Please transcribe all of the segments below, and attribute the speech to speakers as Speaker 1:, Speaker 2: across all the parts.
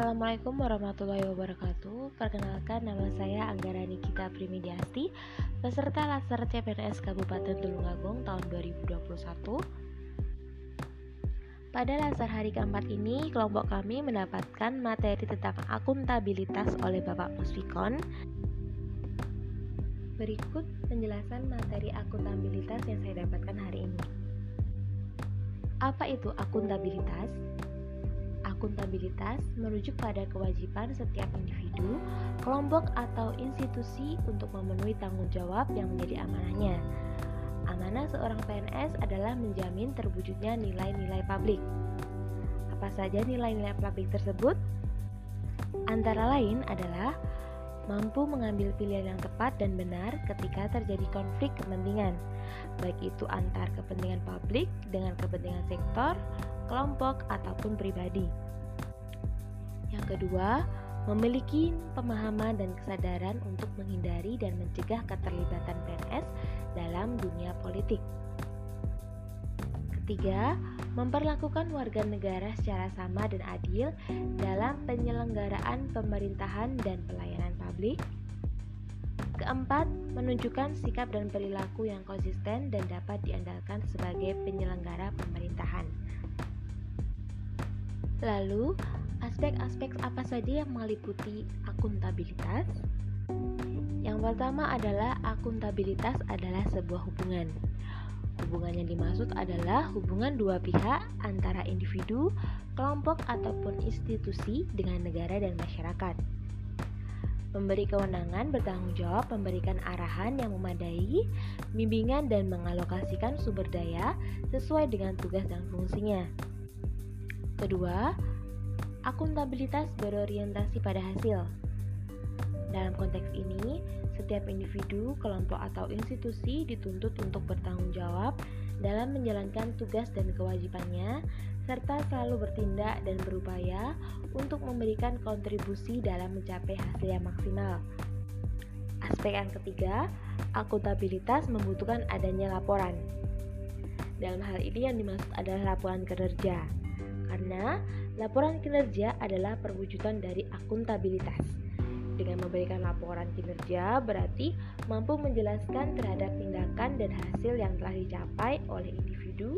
Speaker 1: Assalamualaikum warahmatullahi wabarakatuh. Perkenalkan nama saya Anggara Nikita Primidiasti Peserta Laser CPNS Kabupaten Tulungagung tahun 2021 Pada laser hari keempat ini, kelompok kami mendapatkan materi tentang akuntabilitas oleh Bapak Musfikon Berikut penjelasan materi akuntabilitas yang saya dapatkan hari ini. Apa itu akuntabilitas? Akuntabilitas merujuk pada kewajiban setiap individu, kelompok, atau institusi untuk memenuhi tanggung jawab yang menjadi amanahnya. Amanah seorang PNS adalah menjamin terwujudnya nilai-nilai publik. Apa saja nilai-nilai publik tersebut? Antara lain adalah mampu mengambil pilihan yang tepat dan benar ketika terjadi konflik kepentingan, baik itu antar kepentingan publik dengan kepentingan sektor, kelompok, ataupun pribadi. Yang kedua, memiliki pemahaman dan kesadaran untuk menghindari dan mencegah keterlibatan PNS dalam dunia politik. Ketiga, memperlakukan warga negara secara sama dan adil dalam penyelenggaraan pemerintahan dan pelayanan publik. Keempat, menunjukkan sikap dan perilaku yang konsisten dan dapat diandalkan sebagai penyelenggara pemerintahan. Lalu, Aspek-aspek apa saja yang meliputi akuntabilitas? Yang pertama adalah akuntabilitas adalah sebuah hubungan. Hubungan yang dimaksud adalah hubungan dua pihak antara individu, kelompok, ataupun institusi dengan negara dan masyarakat. Memberi kewenangan bertanggung jawab memberikan arahan yang memadai, bimbingan dan mengalokasikan sumber daya sesuai dengan tugas dan fungsinya. Kedua, Akuntabilitas berorientasi pada hasil. Dalam konteks ini, setiap individu, kelompok, atau institusi dituntut untuk bertanggung jawab dalam menjalankan tugas dan kewajibannya, serta selalu bertindak dan berupaya untuk memberikan kontribusi dalam mencapai hasil yang maksimal. Aspek yang ketiga, akuntabilitas membutuhkan adanya laporan. Dalam hal ini yang dimaksud adalah laporan kinerja karena laporan kinerja adalah perwujudan dari akuntabilitas. Dengan memberikan laporan kinerja berarti mampu menjelaskan terhadap tindakan dan hasil yang telah dicapai oleh individu,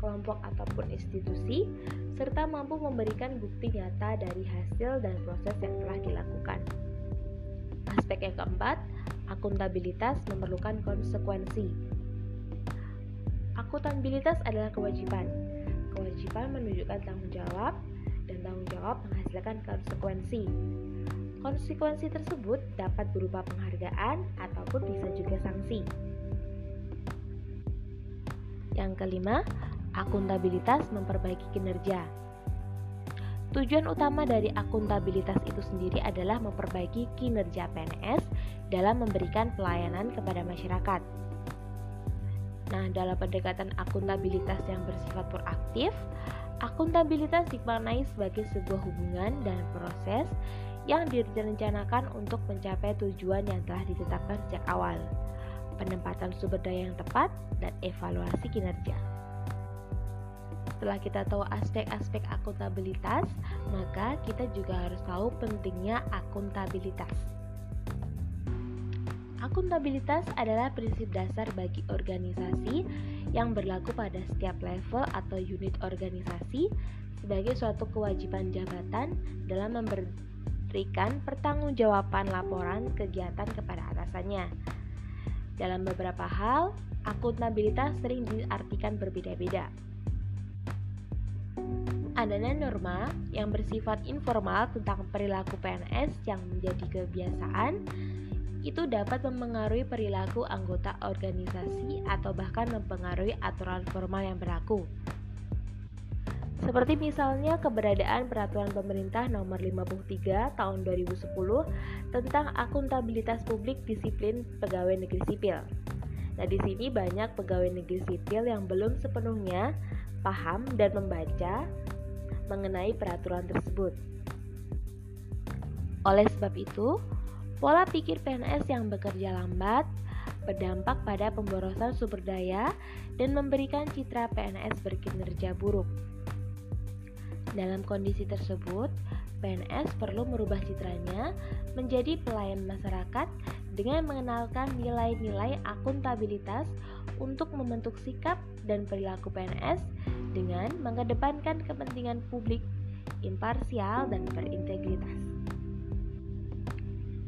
Speaker 1: kelompok ataupun institusi, serta mampu memberikan bukti nyata dari hasil dan proses yang telah dilakukan. Aspek yang keempat, akuntabilitas memerlukan konsekuensi. Akuntabilitas adalah kewajiban, kewajiban menunjukkan tanggung jawab dan tanggung jawab menghasilkan konsekuensi. Konsekuensi tersebut dapat berupa penghargaan ataupun bisa juga sanksi. Yang kelima, akuntabilitas memperbaiki kinerja. Tujuan utama dari akuntabilitas itu sendiri adalah memperbaiki kinerja PNS dalam memberikan pelayanan kepada masyarakat. Nah, dalam pendekatan akuntabilitas yang bersifat proaktif, akuntabilitas dimaknai sebagai sebuah hubungan dan proses yang direncanakan untuk mencapai tujuan yang telah ditetapkan sejak awal, penempatan sumber daya yang tepat, dan evaluasi kinerja. Setelah kita tahu aspek-aspek akuntabilitas, maka kita juga harus tahu pentingnya akuntabilitas. Akuntabilitas adalah prinsip dasar bagi organisasi yang berlaku pada setiap level atau unit organisasi sebagai suatu kewajiban jabatan dalam memberikan pertanggungjawaban laporan kegiatan kepada atasannya. Dalam beberapa hal, akuntabilitas sering diartikan berbeda-beda. Adanya norma yang bersifat informal tentang perilaku PNS yang menjadi kebiasaan itu dapat mempengaruhi perilaku anggota organisasi atau bahkan mempengaruhi aturan formal yang berlaku. Seperti misalnya keberadaan peraturan pemerintah nomor 53 tahun 2010 tentang akuntabilitas publik disiplin pegawai negeri sipil. Nah, di sini banyak pegawai negeri sipil yang belum sepenuhnya paham dan membaca mengenai peraturan tersebut. Oleh sebab itu, Pola pikir PNS yang bekerja lambat berdampak pada pemborosan sumber daya dan memberikan citra PNS berkinerja buruk. Dalam kondisi tersebut, PNS perlu merubah citranya menjadi pelayan masyarakat dengan mengenalkan nilai-nilai akuntabilitas untuk membentuk sikap dan perilaku PNS dengan mengedepankan kepentingan publik, imparsial, dan berintegritas.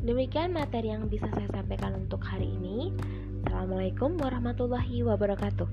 Speaker 1: Demikian materi yang bisa saya sampaikan untuk hari ini. Assalamualaikum warahmatullahi wabarakatuh.